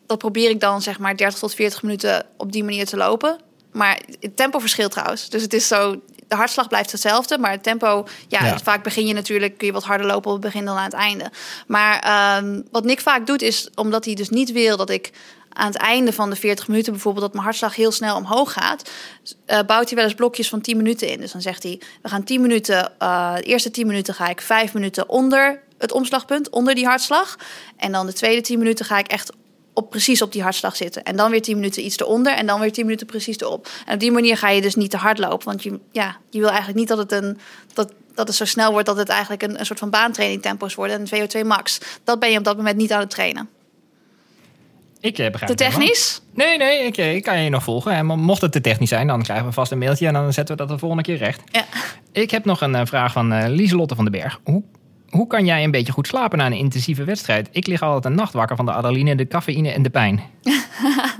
Speaker 4: dat probeer ik dan zeg maar 30 tot 40 minuten op die manier te lopen. Maar het tempo verschilt trouwens. Dus het is zo, de hartslag blijft hetzelfde, maar het tempo, ja,
Speaker 1: Ja.
Speaker 4: vaak begin je natuurlijk, kun je wat harder lopen op het begin dan aan het einde. Maar ehm, wat Nick vaak doet is, omdat hij dus niet wil dat ik aan het einde van de 40 minuten bijvoorbeeld dat mijn hartslag heel snel omhoog gaat, eh, bouwt hij wel eens blokjes van 10 minuten in. Dus dan zegt hij, we gaan 10 minuten, eh, de eerste 10 minuten ga ik 5 minuten onder het omslagpunt, onder die hartslag. En dan de tweede 10 minuten ga ik echt op, precies op die hartslag zitten. En dan weer 10 minuten iets eronder en dan weer 10 minuten precies erop. En op die manier ga je dus niet te hard lopen. Want je, ja, je wil eigenlijk niet dat het, een, dat, dat het zo snel wordt dat het eigenlijk een, een soort van baantraining tempo's worden. En een VO2 max. Dat ben je op dat moment niet aan het trainen.
Speaker 1: Ik eh, begrijp
Speaker 4: Te
Speaker 1: het
Speaker 4: technisch?
Speaker 1: Nee, nee, ik, eh, ik kan je nog volgen. En mocht het te technisch zijn, dan krijgen we vast een mailtje en dan zetten we dat de volgende keer recht.
Speaker 4: Ja.
Speaker 1: Ik heb nog een eh, vraag van Lieselotte van den Berg. Hoe, hoe kan jij een beetje goed slapen na een intensieve wedstrijd? Ik lig altijd een nacht wakker van de adrenaline, de cafeïne en de pijn. <laughs>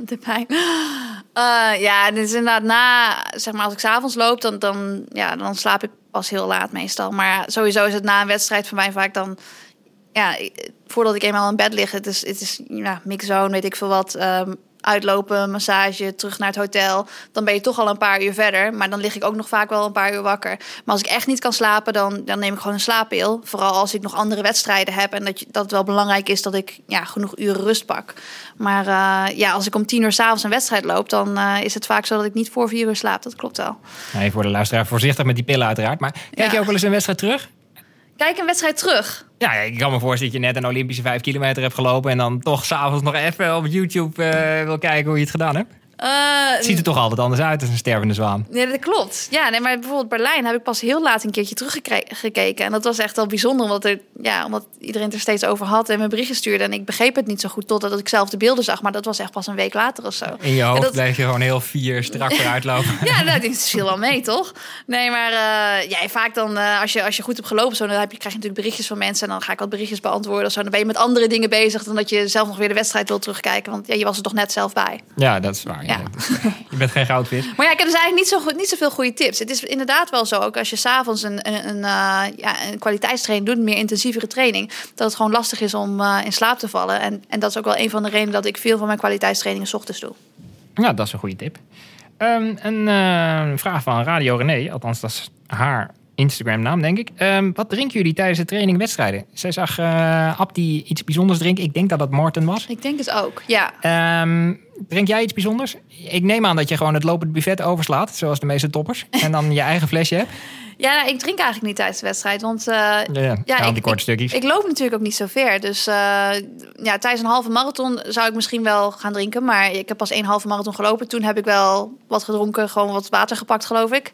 Speaker 4: De pijn. Eh, ja, is inderdaad na, zeg maar, als ik s'avonds loop, dan, dan, ja, dan slaap ik pas heel laat meestal. Maar sowieso is het na een wedstrijd voor mij vaak dan, ja, voordat ik eenmaal in bed lig, het is, het is ja, mixzone, weet ik veel wat, ehm, uitlopen, massage, terug naar het hotel. Dan ben je toch al een paar uur verder, maar dan lig ik ook nog vaak wel een paar uur wakker. Maar als ik echt niet kan slapen, dan, dan neem ik gewoon een slaappil. Vooral als ik nog andere wedstrijden heb en dat, je, dat het wel belangrijk is dat ik ja, genoeg uren rust pak. Maar eh, ja, als ik om tien uur s'avonds een wedstrijd loop, dan eh, is het vaak zo dat ik niet voor vier uur slaap. Dat klopt wel.
Speaker 1: Nee, voor de luisteraar voorzichtig met die pillen uiteraard. Maar kijk
Speaker 4: Ja.
Speaker 1: je ook wel eens een wedstrijd terug?
Speaker 4: Kijk een wedstrijd terug.
Speaker 1: Ja, ik kan me voorstellen dat je net een Olympische vijf kilometer hebt gelopen... en dan toch s'avonds nog even op YouTube eh, wil kijken hoe je het gedaan hebt.
Speaker 4: Eh,
Speaker 1: Het ziet er toch altijd anders uit als een stervende zwaan.
Speaker 4: Nee, dat klopt. Ja, nee, maar bijvoorbeeld Berlijn heb ik pas heel laat een keertje teruggekeken. En dat was echt wel bijzonder, omdat, er, ja, omdat iedereen het er steeds over had en me berichten stuurde. En ik begreep het niet zo goed totdat ik zelf de beelden zag. Maar dat was echt pas een week later of zo.
Speaker 1: In je hoofd
Speaker 4: dat-
Speaker 1: bleef je gewoon heel fier strak <laughs> vooruit lopen.
Speaker 4: Ja, nou, dit viel wel mee, toch? Nee, maar eh, ja, vaak dan, eh, als, je, als je goed hebt gelopen, zo, dan heb je, krijg je natuurlijk berichtjes van mensen. En dan ga ik wat berichtjes beantwoorden. of Zo. Dan ben je met andere dingen bezig dan dat je zelf nog weer de wedstrijd wilt terugkijken. Want ja, je was er toch net zelf bij.
Speaker 1: Ja, dat is waar. Ja.
Speaker 4: Ja. <laughs>
Speaker 1: je bent geen goudvis.
Speaker 4: Maar ja, ik heb dus eigenlijk niet, zo, goed- niet zoveel goede tips. Het is inderdaad wel zo, ook als je s'avonds een, een, een, eh, ja, een kwaliteitstraining doet, een meer intensievere training, dat het gewoon lastig is om eh, in slaap te vallen. En, en dat is ook wel een van de redenen dat ik veel van mijn kwaliteitstrainingen 's ochtends doe.
Speaker 1: Ja, dat is een goede tip. Ehm, een eh, vraag van Radio René, althans dat is haar Instagram-naam, denk ik. Ehm, wat drinken jullie tijdens de training wedstrijden? Zij zag eh Abdi iets bijzonders drinken. Ik denk dat dat Morten was.
Speaker 4: Ik denk het ook, ja.
Speaker 1: Ehm, drink jij iets bijzonders? Ik neem aan dat je gewoon het lopend buffet overslaat, zoals de meeste toppers. En dan je eigen flesje hebt. <laughs>
Speaker 4: Ja, nou, ik drink eigenlijk niet tijdens de wedstrijd, want... eh,
Speaker 1: Ja, ja, die korte stukjes.
Speaker 4: Ik loop natuurlijk ook niet zo ver. Dus eh, ja, tijdens een halve marathon zou ik misschien wel gaan drinken. Maar ik heb pas één halve marathon gelopen. Toen heb ik wel wat gedronken, gewoon wat water gepakt, geloof ik.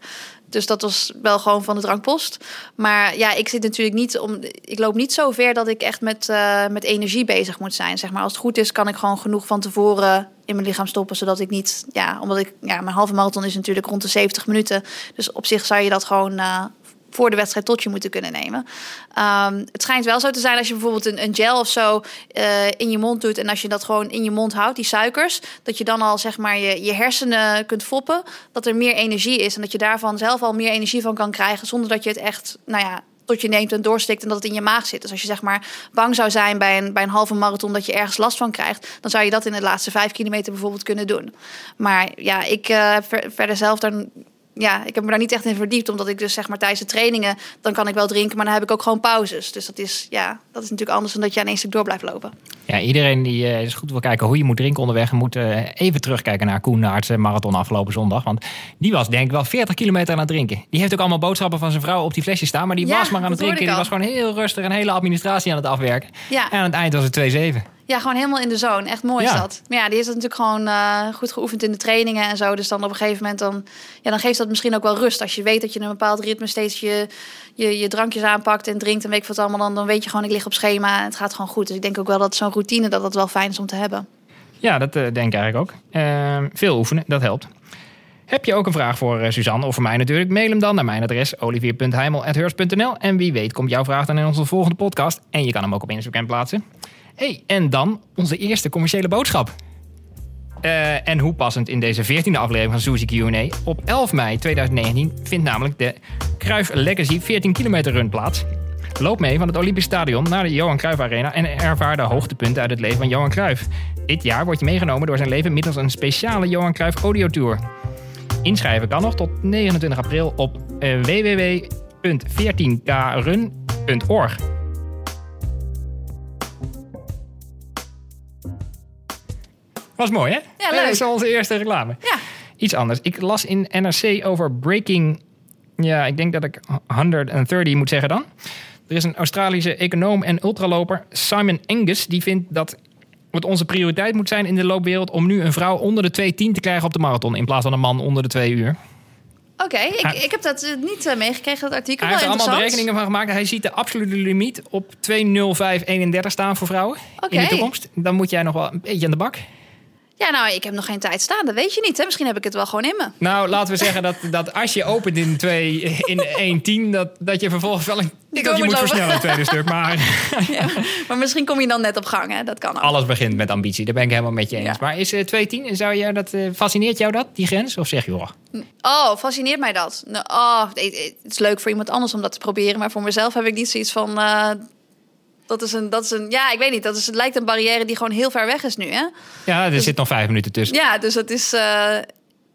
Speaker 4: Dus dat was wel gewoon van de drankpost. Maar ja, ik zit natuurlijk niet om. Ik loop niet zo ver dat ik echt met, eh, met energie bezig moet zijn. Zeg maar als het goed is, kan ik gewoon genoeg van tevoren in mijn lichaam stoppen. Zodat ik niet. Ja, omdat ik. Ja, mijn halve marathon is natuurlijk rond de 70 minuten. Dus op zich zou je dat gewoon. eh, voor de wedstrijd tot je moeten kunnen nemen. Ehm, het schijnt wel zo te zijn als je bijvoorbeeld een, een gel of zo eh, in je mond doet en als je dat gewoon in je mond houdt, die suikers, dat je dan al zeg maar je, je hersenen kunt foppen, dat er meer energie is en dat je daarvan zelf al meer energie van kan krijgen zonder dat je het echt, nou ja, tot je neemt en doorstikt en dat het in je maag zit. Dus als je zeg maar bang zou zijn bij een, bij een halve marathon dat je ergens last van krijgt, dan zou je dat in de laatste vijf kilometer bijvoorbeeld kunnen doen. Maar ja, ik ver- verder zelf dan ja, ik heb me daar niet echt in verdiept, omdat ik dus zeg maar tijdens de trainingen, dan kan ik wel drinken, maar dan heb ik ook gewoon pauzes. Dus dat is, ja, dat is natuurlijk anders dan dat je aan één stuk door blijft lopen.
Speaker 1: Ja, iedereen die eh, eens goed wil kijken hoe je moet drinken onderweg, moet eh, even terugkijken naar Koen Naerts eh, marathon afgelopen zondag. Want die was denk ik wel 40 kilometer aan het drinken. Die heeft ook allemaal boodschappen van zijn vrouw op die flesjes staan, maar die
Speaker 4: Ja,
Speaker 1: was maar aan het drinken. Die was gewoon heel rustig en hele administratie aan het afwerken.
Speaker 4: Ja.
Speaker 1: En aan het eind was het 2-7.
Speaker 4: Ja, gewoon helemaal in de zone. Echt mooi is
Speaker 1: Ja.
Speaker 4: dat. Maar ja, die is dat natuurlijk gewoon eh, goed geoefend in de trainingen en zo. Dus dan op een gegeven moment dan, ja, dan geeft dat misschien ook wel rust. Als je weet dat je in een bepaald ritme steeds je, je, je drankjes aanpakt en drinkt en weet ik wat allemaal, dan, dan weet je gewoon, ik lig op schema en het gaat gewoon goed. Dus ik denk ook wel dat zo'n routine, dat dat wel fijn is om te hebben.
Speaker 1: Ja, dat eh, denk ik eigenlijk ook. Ehm, veel oefenen, dat helpt. Heb je ook een vraag voor eh, Suzanne of voor mij natuurlijk? Mail hem dan naar mijn adres olivier.heimel.heurs.nl En wie weet komt jouw vraag dan in onze volgende podcast. En je kan hem ook op Instagram plaatsen. Hey, en dan onze eerste commerciële boodschap. Eh, en hoe passend in deze 14e aflevering van Suzy Q&A. Op 11 mei 2019 vindt namelijk de Cruijff Legacy 14 kilometer run plaats. Loop mee van het Olympisch Stadion naar de Johan Cruijff Arena en ervaar de hoogtepunten uit het leven van Johan Cruijff. Dit jaar word je meegenomen door zijn leven middels een speciale Johan Cruijff Audio Tour. Inschrijven kan nog tot 29 april op uh, www.14krun.org. Was mooi, hè?
Speaker 4: Ja, leuk.
Speaker 1: Dat is onze eerste reclame.
Speaker 4: Ja.
Speaker 1: Iets anders. Ik las in NRC over breaking... Ja, ik denk dat ik 130 moet zeggen dan. Er is een Australische econoom en ultraloper, Simon Angus... die vindt dat het onze prioriteit moet zijn in de loopwereld... om nu een vrouw onder de 2.10 te krijgen op de marathon... in plaats van een man onder de 2 uur.
Speaker 4: Oké, ik, ik heb dat eh, niet eh, meegekregen, dat artikel.
Speaker 1: Hij heeft er allemaal berekeningen van gemaakt. Hij ziet de absolute limiet op 2.05.31 staan voor vrouwen in de toekomst. Dan moet jij nog wel een beetje aan de bak.
Speaker 4: Ja, nou, ik heb nog geen tijd staan. Dat weet je niet. Hè? Misschien heb ik het wel gewoon in me.
Speaker 1: Nou, laten we zeggen dat, dat als je opent in, twee, in 1.10, dat, dat je vervolgens wel een tikkeltje
Speaker 4: door
Speaker 1: moet
Speaker 4: moet
Speaker 1: versnellen het tweede stuk. Maar <laughs>
Speaker 4: Ja. Maar misschien kom je dan net op gang. Hè? Dat kan ook.
Speaker 1: alles begint met ambitie. Daar ben ik helemaal met je eens.
Speaker 4: Ja.
Speaker 1: Maar is eh 2.10, zou je dat, eh, fascineert jou dat, die grens? Of zeg je, joh,
Speaker 4: Oh, fascineert mij dat. Nou, oh, het het is leuk voor iemand anders om dat te proberen. Maar voor mezelf heb ik niet zoiets van... eh, dat is een, dat is een, ja, ik weet niet. Dat is, het lijkt een barrière die gewoon heel ver weg is nu, hè?
Speaker 1: ja, er zit nog vijf minuten tussen.
Speaker 4: Ja, dus dat is... eh,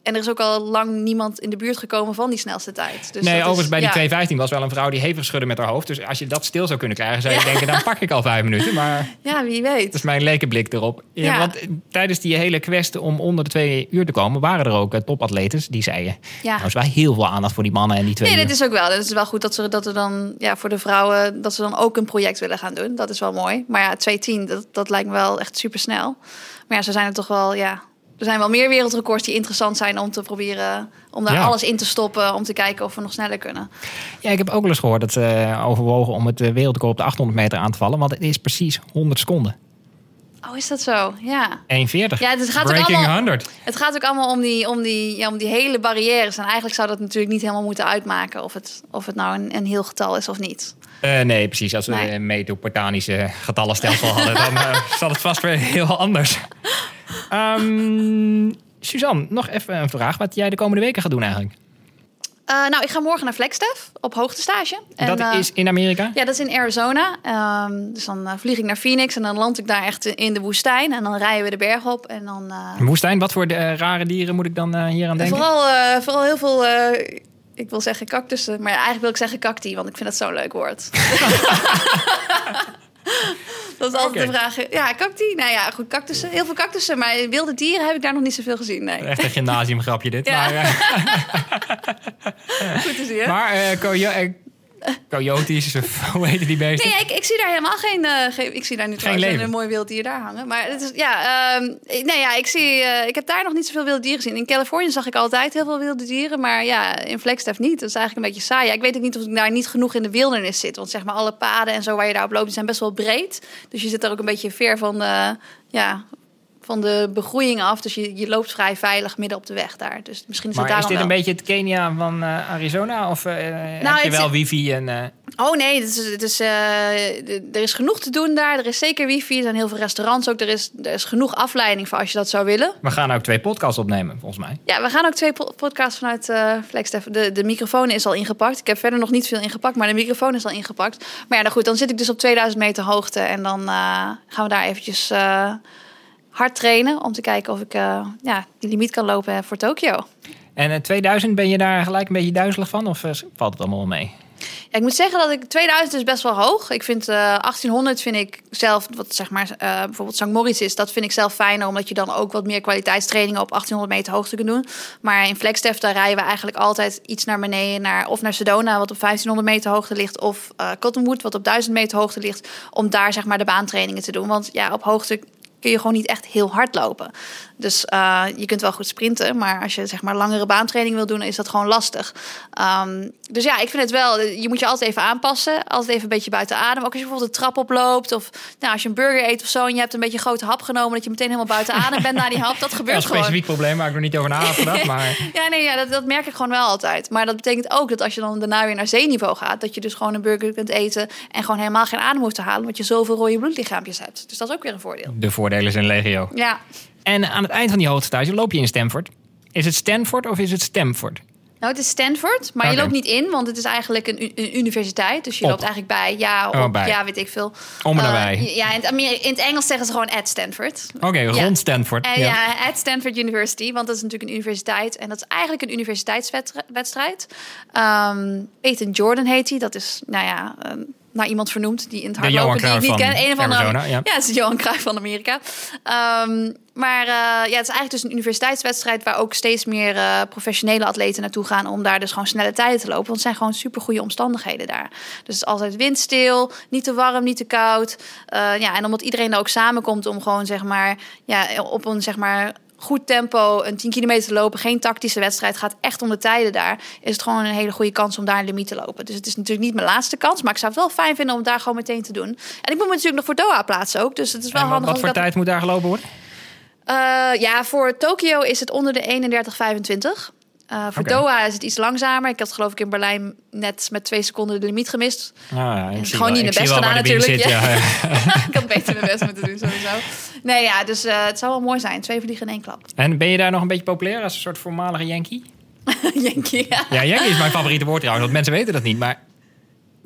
Speaker 4: en er is ook al lang niemand in de buurt gekomen van die snelste tijd. Dus
Speaker 1: nee,
Speaker 4: dat
Speaker 1: overigens
Speaker 4: is,
Speaker 1: bij
Speaker 4: ja.
Speaker 1: die 2.15 was wel een vrouw die hevig schudde met haar hoofd. Dus als je dat stil zou kunnen krijgen, zou je
Speaker 4: Ja.
Speaker 1: denken, dan pak ik al vijf minuten. Maar <laughs>
Speaker 4: Ja, wie weet.
Speaker 1: Dat is mijn lekenblik erop. Ja,
Speaker 4: Ja.
Speaker 1: Want eh, tijdens die hele kwestie om onder de twee uur te komen... waren er ook eh, topatletes die zeiden...
Speaker 4: Ja.
Speaker 1: Nou is wel heel veel aandacht voor die mannen en die twee
Speaker 4: Nee,
Speaker 1: uur.
Speaker 4: dat is ook wel. Het is wel goed dat ze dat er dan ja, voor de vrouwen dat ze dan ook een project willen gaan doen. Dat is wel mooi. Maar ja, 210, dat, dat lijkt me wel echt super snel. Maar ja, ze zijn er toch wel, ja. Er zijn wel meer wereldrecords die interessant zijn om te proberen om daar
Speaker 1: Ja.
Speaker 4: alles in te stoppen om te kijken of we nog sneller kunnen.
Speaker 1: Ja, ik heb ook wel eens gehoord dat ze eh, overwogen om het eh, wereldrecord op de 800 meter aan te vallen. Want het is precies 100 seconden.
Speaker 4: Oh, is dat zo? Ja.
Speaker 1: 1,40.
Speaker 4: Ja, het gaat ook allemaal-
Speaker 1: 100.
Speaker 4: Het gaat ook allemaal om die, om, die, ja, om die hele barrières. En eigenlijk zou dat natuurlijk niet helemaal moeten uitmaken of het, of het nou een, een heel getal is of niet.
Speaker 1: Eh, nee, precies. Als we
Speaker 4: Nee.
Speaker 1: een metopotanische getallenstelsel hadden, dan eh, <laughs> zat het vast weer heel anders. Ehm, Suzanne, nog even een vraag. Wat jij de komende weken gaat doen eigenlijk?
Speaker 4: Eh, nou, ik ga morgen naar Flagstaff op hoogtestage. En,
Speaker 1: dat
Speaker 4: eh,
Speaker 1: is in Amerika?
Speaker 4: Ja, dat is in Arizona. Ehm, dus dan eh, vlieg ik naar Phoenix en dan land ik daar echt in de woestijn. En dan rijden we de berg op. En dan
Speaker 1: woestijn, wat voor de, rare dieren moet ik dan hier aan denken?
Speaker 4: vooral, vooral heel veel, ik wil zeggen cactussen. Maar eigenlijk wil ik zeggen cacti, want ik vind dat zo'n leuk woord. <laughs> <laughs> dat is altijd de vraag. Ja, cacti. Nou ja, goed, cactussen. Heel veel cactussen. Maar wilde dieren heb ik daar nog niet zoveel gezien. Nee,
Speaker 1: Echt een gymnasiumgrapje dit.
Speaker 4: Ja.
Speaker 1: Maar, eh, <laughs>
Speaker 4: goed te zien.
Speaker 1: maar eh, eh, coyotes, of <laughs> hoe heet die beesten?
Speaker 4: Nee, ik, ik zie daar helemaal geen, eh, geen ik zie daar nu
Speaker 1: leven.
Speaker 4: een mooi wild dier daar hangen. Maar het is, ja, ehm, nee, ja, ik zie, eh, ik heb daar nog niet zoveel wilde dieren gezien. In Californië zag ik altijd heel veel wilde dieren, maar ja, in Flagstaff niet. Dat is eigenlijk een beetje saai. Ja, ik weet ook niet of ik daar niet genoeg in de wildernis zit, want zeg maar alle paden en zo waar je daar op loopt, die zijn best wel breed. Dus je zit daar ook een beetje ver van de, ja, van de begroeiing af. Dus je, je loopt vrij veilig midden op de weg daar. Dus misschien is het daar
Speaker 1: is dit
Speaker 4: wel.
Speaker 1: een beetje het Kenia van eh, Arizona? Of eh, heb je wel wifi? En, eh,
Speaker 4: Oh nee, het is, het is, eh, er is genoeg te doen daar. Er is zeker wifi. Er zijn heel veel restaurants ook. Er is, er is genoeg afleiding voor als je dat zou willen.
Speaker 1: we gaan ook twee podcasts opnemen, volgens mij.
Speaker 4: Ja, we gaan ook twee po- podcasts vanuit eh Flagstaff. De, de microfoon is al ingepakt. Ik heb verder nog niet veel ingepakt, maar de microfoon is al ingepakt. Maar ja, nou goed, dan zit ik dus op 2000 meter hoogte. En dan eh, gaan we daar eventjes eh, hard trainen om te kijken of ik eh, ja, die limiet kan lopen voor Tokio.
Speaker 1: En eh, 2000, ben je daar gelijk een beetje duizelig van? Of eh, valt het allemaal mee?
Speaker 4: Ja, ik moet zeggen dat ik 2000 is best wel hoog. Ik vind eh 1800 vind ik zelf wat zeg maar bijvoorbeeld St. Moritz is, dat vind ik zelf fijner omdat je dan ook wat meer kwaliteitstrainingen op 1800 meter hoogte kunt doen. Maar in Flagstaff daar rijden we eigenlijk altijd iets naar beneden naar of naar Sedona wat op 1500 meter hoogte ligt of Cottonwood wat op 1000 meter hoogte ligt om daar zeg maar de baantrainingen te doen. Want ja, op hoogte kun je gewoon niet echt heel hard lopen. Dus uh, je kunt wel goed sprinten, maar als je zeg maar langere baantraining wil doen, is dat gewoon lastig. Um, dus ja, ik vind het wel. Je moet je altijd even aanpassen, altijd even een beetje buiten adem. Ook als je bijvoorbeeld de trap oploopt of nou, als je een burger eet of zo en je hebt een beetje een grote hap genomen, dat je meteen helemaal buiten <laughs> adem bent na die hap. Dat gebeurt
Speaker 1: ja,
Speaker 4: gewoon.
Speaker 1: Een specifiek probleem waar ik nog niet over na had gedacht, <laughs> maar.
Speaker 4: ja, nee, ja, dat, dat merk ik gewoon wel altijd. Maar dat betekent ook dat als je dan daarna weer naar zeeniveau gaat, dat je dus gewoon een burger kunt eten en gewoon helemaal geen adem hoeft te halen, want je zoveel rode bloedlichaampjes hebt. Dus dat is ook weer een voordeel.
Speaker 1: De voordelen zijn legio.
Speaker 4: Ja.
Speaker 1: En aan het eind van die hoogtestage loop je in Stanford. Is het Stanford of is het Stamford?
Speaker 4: Nou, het is Stanford, maar je loopt niet in, want het is eigenlijk een, universiteit. Dus je
Speaker 1: Op.
Speaker 4: loopt eigenlijk bij, ja,
Speaker 1: Oh,
Speaker 4: op,
Speaker 1: bij.
Speaker 4: ja, weet ik veel.
Speaker 1: Om en
Speaker 4: Eh,
Speaker 1: nabij.
Speaker 4: ja, in het, in Engels zeggen ze gewoon at Stanford.
Speaker 1: Oké,
Speaker 4: Ja.
Speaker 1: rond Stanford.
Speaker 4: En ja. at Stanford University, want dat is natuurlijk een universiteit. En dat is eigenlijk een universiteitswedstrijd. Ehm Ethan Jordan heet hij. Dat is, nou ja, eh, naar iemand vernoemd die in het hardlopen die ik niet ken. Een of andere,
Speaker 1: Arizona, ja.
Speaker 4: het is Johan Cruijff van Amerika. Ehm, maar eh, ja, het is eigenlijk dus een universiteitswedstrijd waar ook steeds meer eh, professionele atleten naartoe gaan om daar dus gewoon snelle tijden te lopen. Want het zijn gewoon super goede omstandigheden daar. Dus het is altijd windstil, niet te warm, niet te koud. Eh, ja, en omdat iedereen er ook samenkomt om gewoon zeg maar ja, op een zeg maar goed tempo een 10 kilometer te lopen, geen tactische wedstrijd, gaat echt om de tijden daar, is het gewoon een hele goede kans om daar een limiet te lopen. Dus het is natuurlijk niet mijn laatste kans, maar ik zou het wel fijn vinden om het daar gewoon meteen te doen. En ik moet me natuurlijk nog voor Doha plaatsen ook, dus het is wel
Speaker 1: En wat,
Speaker 4: handig.
Speaker 1: wat voor
Speaker 4: dat-
Speaker 1: tijd moet daar gelopen worden?
Speaker 4: Eh, ja, voor Tokio is het onder de 31,25. Eh voor. Doha is het iets langzamer. Ik had geloof ik in Berlijn net met twee seconden de limiet gemist.
Speaker 1: Nou ja, ik
Speaker 4: gewoon niet
Speaker 1: ik
Speaker 4: mijn
Speaker 1: zie
Speaker 4: best
Speaker 1: wel waar
Speaker 4: gedaan
Speaker 1: de
Speaker 4: natuurlijk,
Speaker 1: zit, ja. <laughs>
Speaker 4: ik had beter mijn best moeten doen sowieso. Nee ja, dus eh, het zou wel mooi zijn. Twee vliegen in één klap.
Speaker 1: En ben je daar nog een beetje populair als een soort voormalige Yankee? <laughs>
Speaker 4: Yankee, ja.
Speaker 1: Ja, Yankee is mijn favoriete woord trouwens, want mensen weten dat niet. Maar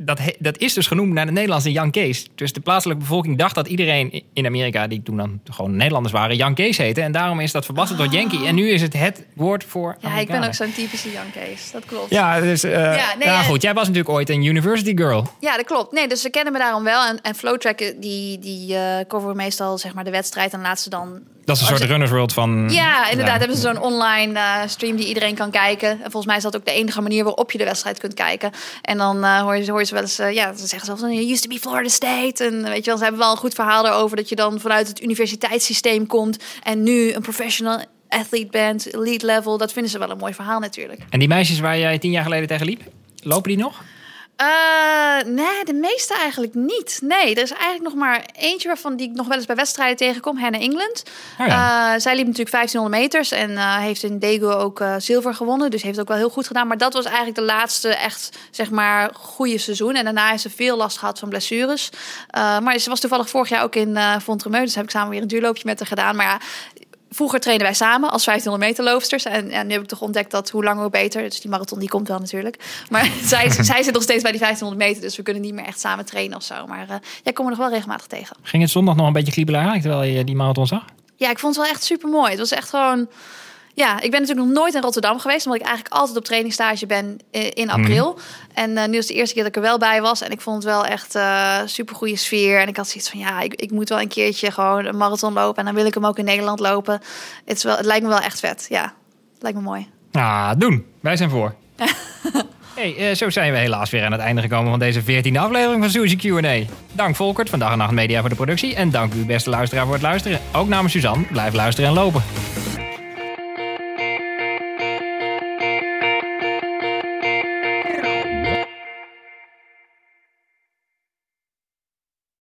Speaker 1: dat, dat is dus genoemd naar de Nederlandse Jan Kees. Dus de plaatselijke bevolking dacht dat iedereen in Amerika, die toen dan gewoon Nederlanders waren, Jan Kees heette. En daarom is dat verbasterd tot Yankee. En nu is het het woord voor
Speaker 4: Ja, ik ben ook zo'n typische Case. Dat klopt.
Speaker 1: Ja, dus, eh, ja,
Speaker 4: nee, ja.
Speaker 1: goed. Jij was natuurlijk ooit een university girl.
Speaker 4: Ja, dat klopt. Nee, dus ze kennen me daarom wel. En, en Flowtrack, die, die eh coveren meestal zeg maar de wedstrijd en laat ze dan...
Speaker 1: Dat is een
Speaker 4: Als
Speaker 1: soort runners world van...
Speaker 4: Ja, inderdaad.
Speaker 1: Ja.
Speaker 4: Hebben ze zo'n online eh, stream die iedereen kan kijken. En volgens mij is dat ook de enige manier waarop je de wedstrijd kunt kijken. En dan eh, hoor, je, hoor je ze wel eens, eh, ja, ze zeggen zelfs, you used to be Florida State. En weet je wel, ze hebben wel een goed verhaal erover dat je dan vanuit het universiteitssysteem komt en nu een professional athlete bent, elite level. Dat vinden ze wel een mooi verhaal natuurlijk.
Speaker 1: En die meisjes waar jij tien jaar geleden tegen liep, lopen die nog?
Speaker 4: Eh, nee, de meeste eigenlijk niet. Nee, er is eigenlijk nog maar eentje waarvan die ik nog wel eens bij wedstrijden tegenkom, Hannah England.
Speaker 1: Oh ja.
Speaker 4: Eh, zij liep natuurlijk 1500 meters en eh, heeft in Daegu ook zilver gewonnen. Dus heeft ook wel heel goed gedaan. Maar dat was eigenlijk de laatste echt, zeg maar, goede seizoen. En daarna heeft ze veel last gehad van blessures. Maar ze was toevallig vorig jaar ook in uh, Fontremeu. Dus heb ik samen weer een duurloopje met haar gedaan. Maar ja, Vroeger trainen wij samen als 1500 meter loopsters. En, en nu heb ik toch ontdekt dat hoe langer hoe beter. Dus die marathon die komt wel natuurlijk. Maar <laughs> zij, zij zit nog steeds bij die 1500 meter. Dus we kunnen niet meer echt samen trainen of zo. Maar uh, jij komt er nog wel regelmatig tegen.
Speaker 1: Ging het zondag nog een beetje kriebelen eigenlijk terwijl je die marathon zag?
Speaker 4: Ja, ik vond het wel echt super mooi. Het was echt gewoon... Ja, ik ben natuurlijk nog nooit in Rotterdam geweest. Omdat ik eigenlijk altijd op trainingstage ben in april. Mm. En uh, nu is de eerste keer dat ik er wel bij was. En ik vond het wel echt uh, super goede sfeer. En ik had zoiets van, ja, ik, ik moet wel een keertje gewoon een marathon lopen. En dan wil ik hem ook in Nederland lopen. Het, is wel, het lijkt me wel echt vet. Ja, het lijkt me mooi.
Speaker 1: Ah, doen. Wij zijn voor. <laughs> Hey, zo zijn we helaas weer aan het einde gekomen van deze 14e aflevering van Suzy Q&A. Dank Volkert van Dag en Nacht Media voor de productie. En dank u beste luisteraar voor het luisteren. Ook namens Suzanne, blijf luisteren en lopen.